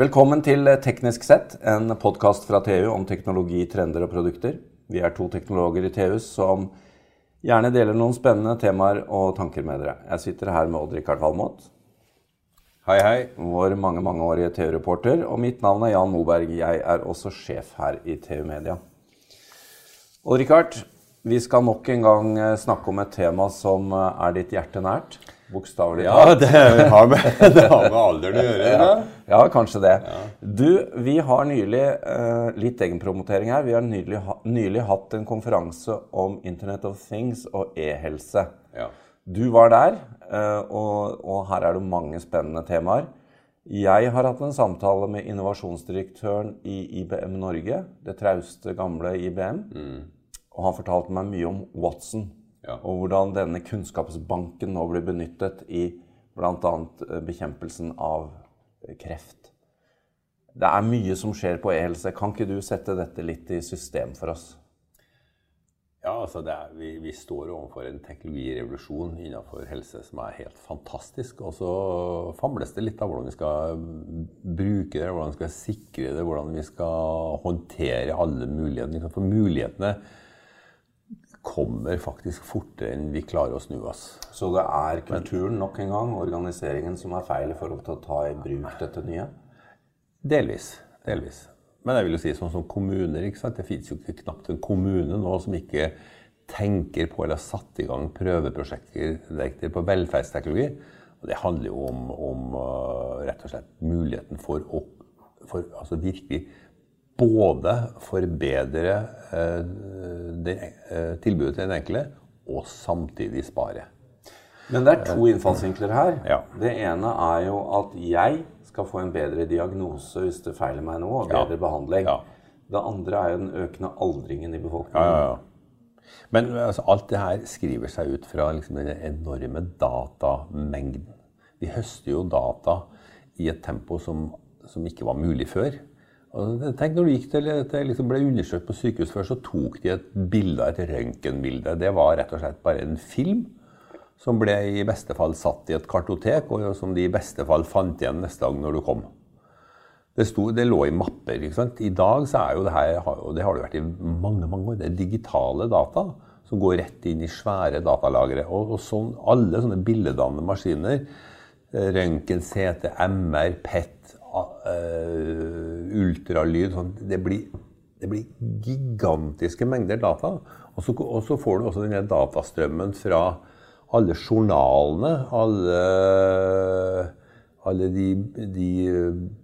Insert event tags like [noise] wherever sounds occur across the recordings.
Velkommen til Teknisk sett, en podkast fra TU om teknologi, trender og produkter. Vi er to teknologer i TU som gjerne deler noen spennende temaer og tanker med dere. Jeg sitter her med Odd-Rikard Valmot. Hei, hei. Vår mange mangeårige TU-reporter. Og mitt navn er Jan Moberg. Jeg er også sjef her i TU Media. Odd-Rikard, vi skal nok en gang eh, snakke om et tema som eh, er ditt hjerte nært. Bokstavelig talt. Ja, det har med, [laughs] det har med alderen å gjøre. Ja, ja kanskje det. Ja. Du, vi har nylig uh, litt egenpromotering her. Vi har nylig, nylig, hatt en konferanse om Internet of Things og e-helse. Ja. Du var der, uh, og, og, her er det mange spennende temaer. Jeg har hatt en samtale med innovasjonsdirektøren i IBM Norge, det trauste, gamle IBM. Mm. Og han fortalte meg mye om Watson. Ja. Og hvordan denne kunnskapsbanken nå blir benyttet i bl.a. Eh, bekjempelsen av eh, kreft. Det er mye som skjer på e-helse. Kan ikke du sette dette litt i system for oss? Ja, altså er, vi, vi, står overfor en teknologirevolusjon innenfor helse som er helt fantastisk. Og så famles det litt av hvordan vi skal bruke det, hvordan vi skal sikre det, hvordan vi skal håndtere alle mulighetene. For mulighetene kommer faktisk fortere enn vi klarer å snu oss. Så det er kulturen nok en gang, organiseringen, som er feil i forhold til å ta i bruk dette nye? Delvis. Delvis. Men jeg vil jo si sånn som kommuner. ikke sant? Det fins jo ikke knapt en kommune nå som ikke tenker på eller har satt i gang prøveprosjekter på velferdsteknologi. Og det handler jo om, om uh, rett og slett muligheten for å for, altså virkelig både forbedre eh, det, eh, tilbudet til den enkelte og samtidig spare. Men det er to innfallsvinkler her. Ja. Det ene er jo at jeg skal få en bedre diagnose hvis det feiler meg noe, og bedre ja. behandling. Ja. Det andre er jo den økende aldringen i befolkningen. Men altså, alt det her skriver seg ut fra liksom, den enorme datamengden. Vi høster jo data i et tempo som, som ikke var mulig før. Tenk når du gikk til, til liksom ble undersøkt på sykehus før, så tok de et bilde, et røntgenbilde. Det var rett og slett bare en film som ble i beste fall satt i et kartotek, og som de i beste fall fant igjen neste dag når du kom. Det, stod, det lå i mapper. ikke sant? I dag så er jo det her, og det har det vært i mange mange år, det er digitale data som går rett inn i svære datalagre. Og, og sånn, alle sånne billedannende maskiner, eh, røntgen, CT, MR, PET, ultralyd sånn, det, blir, det, blir, gigantiske mengder data. Og så, og så får du også denne datastrømmen fra alle journalene, alle, alle de, de,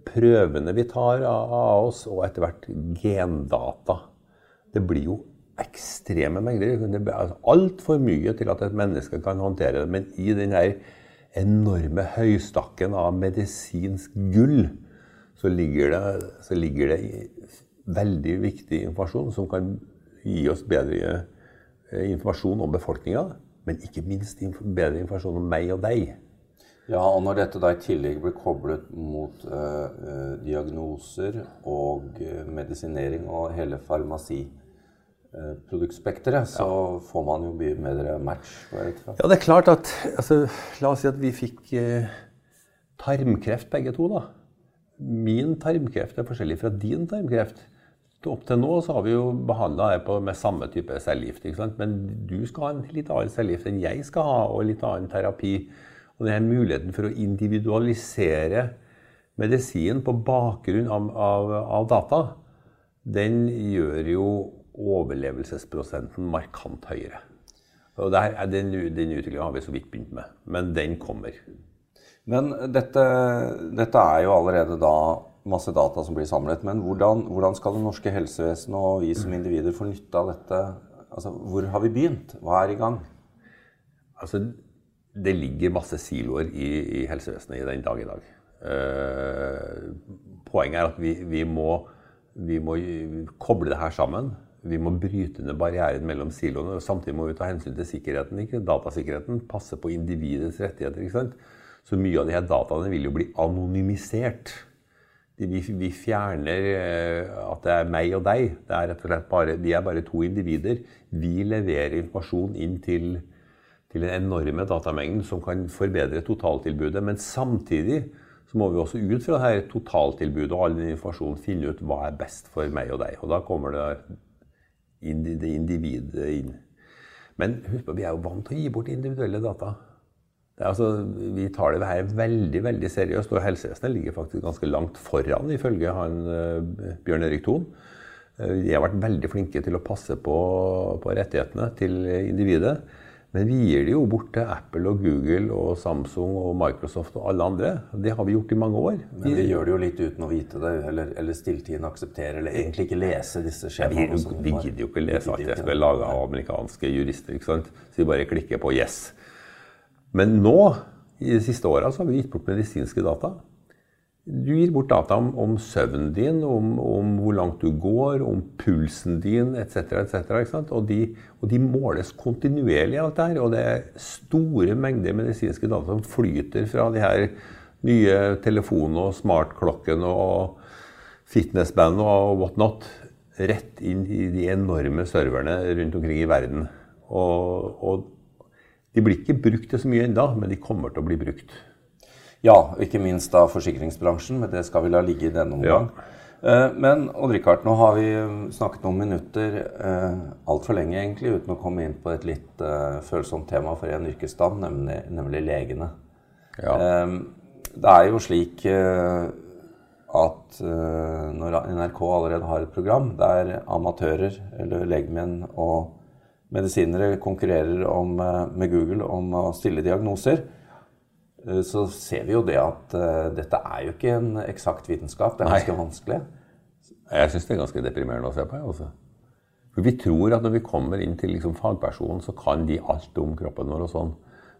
prøvene vi tar av, oss, og etter hvert gendata. Det blir jo ekstreme mengder. Det blir altfor mye til at et menneske kan håndtere det. Men i den her enorme høystakken av medisinsk gull, så ligger det, så ligger det veldig viktig informasjon som kan gi oss bedre eh, informasjon om befolkninga, men ikke minst bedre informasjon om meg og deg. Ja, og når dette da i tillegg blir koblet mot uh, diagnoser og medisinering og hele farmasi produktspekteret, så ja. får man jo mye bedre match. Ja, det er klart at altså, La oss si at vi fikk eh, tarmkreft begge to. da. Min tarmkreft er forskjellig fra din tarmkreft. Opp til nå så har vi jo behandla det med samme type cellegift. Men du skal ha en litt annen cellegift enn jeg skal ha, og litt annen terapi. Og denne muligheten for å individualisere medisin på bakgrunn av, av, av data, den gjør jo overlevelsesprosenten markant høyere. Og der, den, den utviklinga har vi så vidt begynt med, men den kommer. Men dette, dette, er jo allerede da masse data som blir samlet. Men hvordan, hvordan skal det norske helsevesenet og vi som individer få nytte av dette? Altså, hvor har vi begynt? Hva er i gang? Altså, det ligger masse siloer i, i helsevesenet i den dag i dag. Eh, poenget er at vi, vi, må, vi må koble det her sammen. Vi må bryte ned barrieren mellom siloene. og Samtidig må vi ta hensyn til sikkerheten, ikke? datasikkerheten. Passe på individets rettigheter. ikke sant? Så mye av de her dataene vil jo bli anonymisert. Vi, fjerner eh, at det er meg og deg. Det er rett og slett bare, vi er bare to individer. Vi leverer informasjon inn til, til den enorme datamengden som kan forbedre totaltilbudet. Men samtidig så må vi også ut fra det her totaltilbudet og all den informasjonen finne ut hva er best for meg og deg. Og da kommer det, det individet inn. Men husk på, vi er jo vant til å gi bort individuelle data. Altså, vi tar det her veldig veldig seriøst, og helsevesenet ligger faktisk ganske langt foran, ifølge han uh, Bjørn Erik Thon. Uh, de har vært veldig flinke til å passe på, på rettighetene til individet. Men vi gir det jo bort til Apple og Google og Samsung og Microsoft og alle andre. Det har vi gjort i mange år. Men vi gjør det jo litt uten å vite det, eller, eller stilltiende akseptere, eller egentlig ikke lese disse skjemaene. Vi, vi gidder jo ikke lese alt det som er laga av amerikanske jurister. ikke sant? Så vi bare klikker på 'yes'. Men nå, i de siste åra, har vi gitt bort medisinske data. Du gir bort data om, om søvnen din, om, om, hvor langt du går, om pulsen din etc. etc. Og, de, og de måles kontinuerlig, alt det her. Og det er store mengder medisinske data som flyter fra de her nye telefonene og smartklokkene og fitnessband og whatnot rett inn i de enorme serverne rundt omkring i verden. Og, og de blir ikke brukt til så mye ennå, men de kommer til å bli brukt. Ja, ikke minst da forsikringsbransjen, men det skal vi la ligge i denne omgang. Ja. Eh, men Odd-Rikard, nå har vi snakket noen minutter eh, altfor lenge egentlig, uten å komme inn på et litt følsomt tema for en yrkesstand, nemlig, nemlig legene. Ja. Det er jo slik at når NRK allerede har et program der amatører eller legemenn og medisinere konkurrerer om, med Google om å stille diagnoser, Eh, så ser vi jo det at uh, dette er jo ikke en eksakt vitenskap. Det er ganske Nei. vanskelig. Jeg syns det er ganske deprimerende å se på. Også. For Vi tror at når vi kommer inn til liksom, fagpersonen, så kan de alt om kroppen vår og sånn.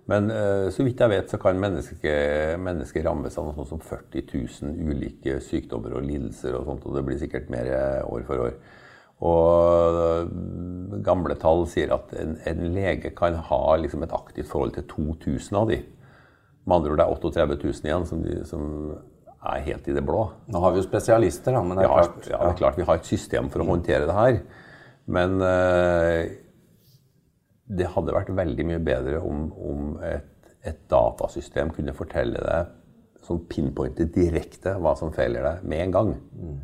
Men uh, så vidt jeg vet, så kan mennesker menneske rammes av noe sånt som 40 000 ulike sykdommer og lidelser og sånt, og det blir sikkert mer år for år. Og gamle tall sier at en, en lege kan ha liksom, et aktivt forhold til 2000 av de. Med andre ord det er 38 000 igjen som, de, som, er helt i det blå. Nå har vi jo spesialister, da. Men det er, ja, klart, ja, det er klart vi har et system for å håndtere det her. Men eh, det hadde vært veldig mye bedre om, om et, et, datasystem kunne fortelle deg sånn pinpointe direkte hva som feiler deg, med en gang. Mm.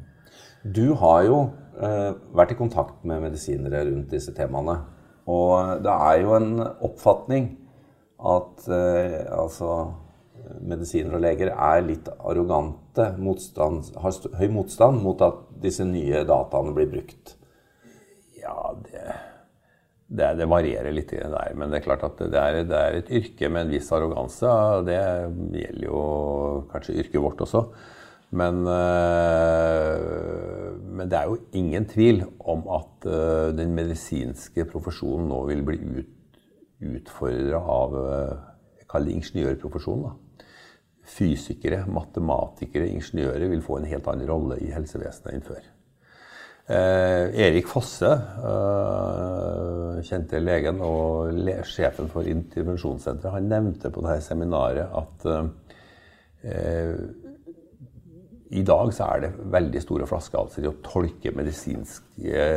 Du har jo eh, vært i kontakt med medisinere rundt disse temaene. Og det er jo en oppfatning at eh, altså, medisiner og leger er litt arrogante, motstand, har høy motstand mot at disse nye dataene blir brukt? Ja, det, det, det varierer litt der. Men det er klart at det er, det er, et yrke med en viss arroganse. og Det gjelder jo kanskje yrket vårt også. Men, øh, men, det er jo ingen tvil om at øh, den medisinske profesjonen nå vil bli ut, utfordra av eh, kall det ingeniørprofesjonen. Fysikere, matematikere, ingeniører vil få en helt annen rolle i helsevesenet enn før. Eh, Erik Fosse, eh, kjente legen og le sjefen for intervensjonssenteret, han nevnte på dette seminaret at eh, i dag så er det veldig store flaskehalser i å tolke medisinske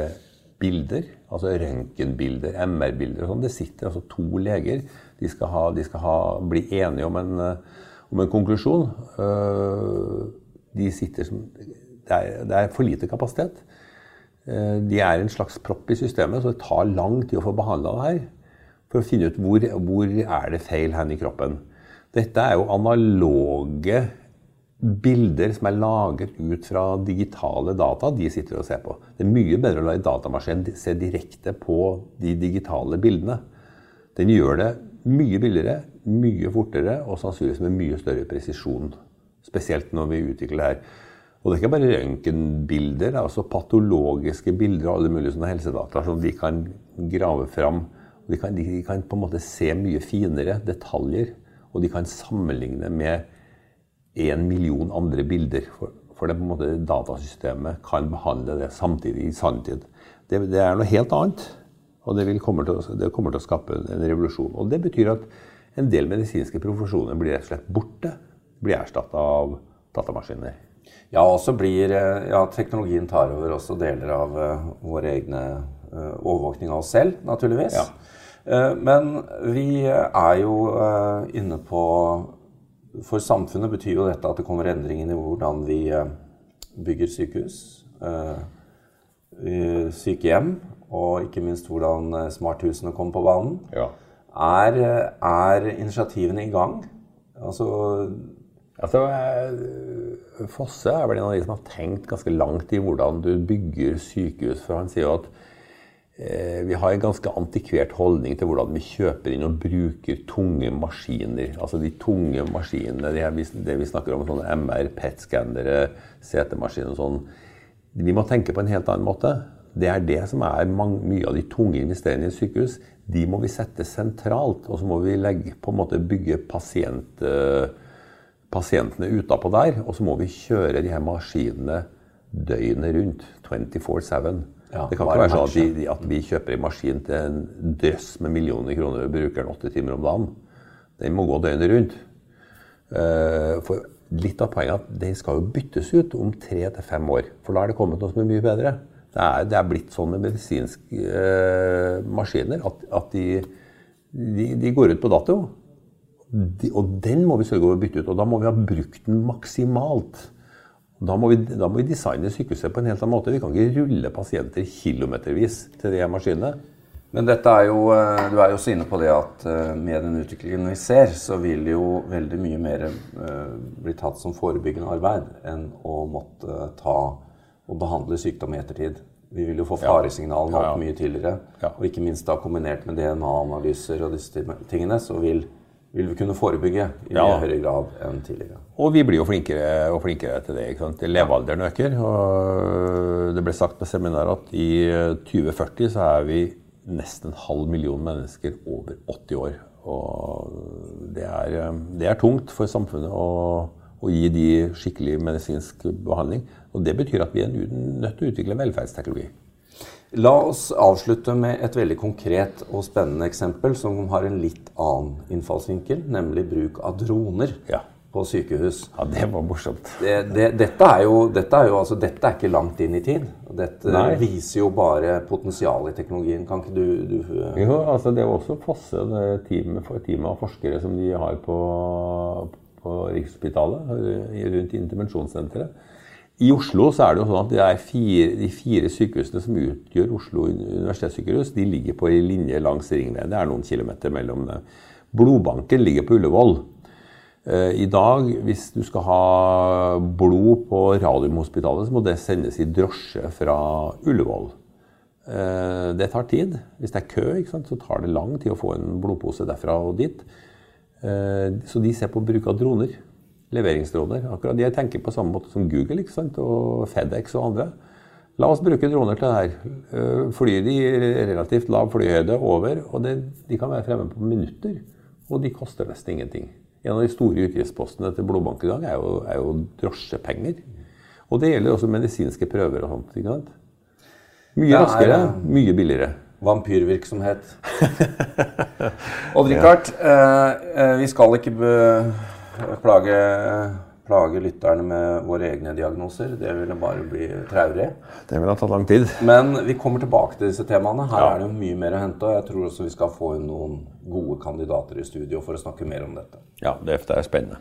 bilder, altså røntgenbilder, MR-bilder og sånn. Det sitter altså to leger. De skal, ha, de skal ha, bli enige om en, eh, om en konklusjon. Eh, de sitter som det er, det er, for lite kapasitet. Eh, de er en slags propp i systemet, så det tar lang tid å få behandla det her. For å finne ut hvor, hvor er det feil hen i kroppen. Dette er jo analoge bilder som er laget ut fra digitale data, de sitter og ser på. Det er mye bedre å la en datamaskin se direkte på de digitale bildene. Den gjør det mye billigere, mye fortere og sannsynligvis med mye større presisjon. Spesielt når vi utvikler det her. Og det er ikke bare røntgenbilder, det er også patologiske bilder og alle mulige sånne helsedata som vi kan grave fram. De kan, de kan på en måte se mye finere detaljer, og de kan sammenligne med en million andre bilder. For, for det på en måte datasystemet kan behandle det samtidig i sanntid. Det, det er noe helt annet. Og det, kommer til, å, det kommer til å skape en revolusjon. Og det betyr at en del medisinske profesjoner blir rett og slett borte. Blir erstatta av datamaskiner. Ja, og så blir eh, ja, teknologien tar over også deler av uh, våre egne uh, overvåkning av oss selv, naturligvis. Ja. Uh, men vi er jo inne på for samfunnet betyr jo dette at det kommer endringer i hvordan vi eh, bygger sykehus, eh, sykehjem, og ikke minst hvordan eh, smarthusene kommer på banen. Ja. Er, er, initiativene i gang? Altså, altså Fosse er vel en av de som har tenkt ganske langt i hvordan du bygger sykehus. For han sier jo at vi har en ganske antikvert holdning til hvordan vi kjøper inn og bruker tunge maskiner. Altså de tunge maskinene, det vi snakker om, sånne MR, PET-skannere, CT-maskiner og sånn. Vi må tenke på en helt annen måte. Det er det som er mange, mye av de tunge investeringene i sykehus. De må vi sette sentralt. Og så må vi legge, på en måte bygge pasient, uh, pasientene utapå der. Og så må vi kjøre de her maskinene døgnet rundt. 24-7. Ja, det kan ikke være sånn at, de, at, vi kjøper en maskin til en drøss med millioner kroner og bruker den åtte timer om dagen. Den må gå døgnet rundt. Uh, for litt av poenget er at den skal jo byttes ut om tre til fem år. For da er det kommet noe som er mye bedre. Det er, det er blitt sånn med medisinske uh, maskiner at, at de, de, de, går ut på dato. De, og den må vi sørge for å bytte ut. Og da må vi ha brukt den maksimalt. Da må, vi, da må, vi, designe sykehuset på en helt annen måte. Vi kan ikke rulle pasienter kilometervis til de maskinene. Men dette er jo, eh, du er jo så inne på det at eh, med den utviklingen vi ser, så vil jo veldig mye mer eh, bli tatt som forebyggende arbeid enn å måtte ta og behandle sykdom i ettertid. Vi vil jo få faresignalene opp mye tidligere. Og ikke minst da kombinert med DNA-analyser og disse tingene, så vil vil vi kunne forebygge i ja. høyere grad enn tidligere. Og vi blir jo flinkere og flinkere til det. ikke sant? Levealderen øker. og Det ble sagt på seminaret at i 2040 så er vi nesten en halv million mennesker over 80 år. Og det er, det er tungt for samfunnet å, å, gi de skikkelig medisinsk behandling. Og det betyr at vi er nødt til å utvikle velferdsteknologi. La oss avslutte med et veldig konkret og spennende eksempel som har en litt annen innfallsvinkel, nemlig bruk av droner ja. på sykehus. Ja, Det var morsomt. Det, det, dette, er jo, dette, er jo, altså, dette er ikke langt inn i tid. Dette Nei. viser jo bare potensialet i teknologien. Kan ikke du, du Jo, altså Det er også Fosse, det teamet, teamet av forskere som de har på, på Rikshospitalet, rundt intervensjonssenteret i Oslo så er det jo sånn at de fire, de fire sykehusene som utgjør Oslo universitetssykehus, de ligger på en linje langs ringveien. Det er noen kilometer mellom dem. Blodbanken ligger på Ullevål. Eh, I dag, hvis du skal ha blod på Radiumhospitalet, så må det sendes i drosje fra Ullevål. Eh, det tar tid. Hvis det er kø, så tar det lang tid å få en blodpose derfra og dit. Eh, så de ser på bruk av droner leveringsdroner. Akkurat Jeg tenker på samme måte som Google ikke sant? og FedEx og andre. La oss bruke droner til det her. Eh, flyr de relativt lav flyhøyde over, og det, de kan være fremme på minutter. Og de koster nesten ingenting. En av de store utgiftspostene til blodbank i dag er jo, er jo drosjepenger. Og det gjelder også medisinske prøver og sånt. ikke sant? Mye raskere, mye billigere. Vampyrvirksomhet. [laughs] Odd-Rikard, ja. eh, eh, vi skal ikke be plage, plage lytterne med våre egne diagnoser. Det ville bare bli traurig. Det ville ha tatt lang tid. Men vi kommer tilbake til disse temaene. Her ja. er det jo mye mer å hente. Og jeg tror også vi skal få inn noen gode kandidater i studio for å snakke mer om dette. Ja, det er spennende.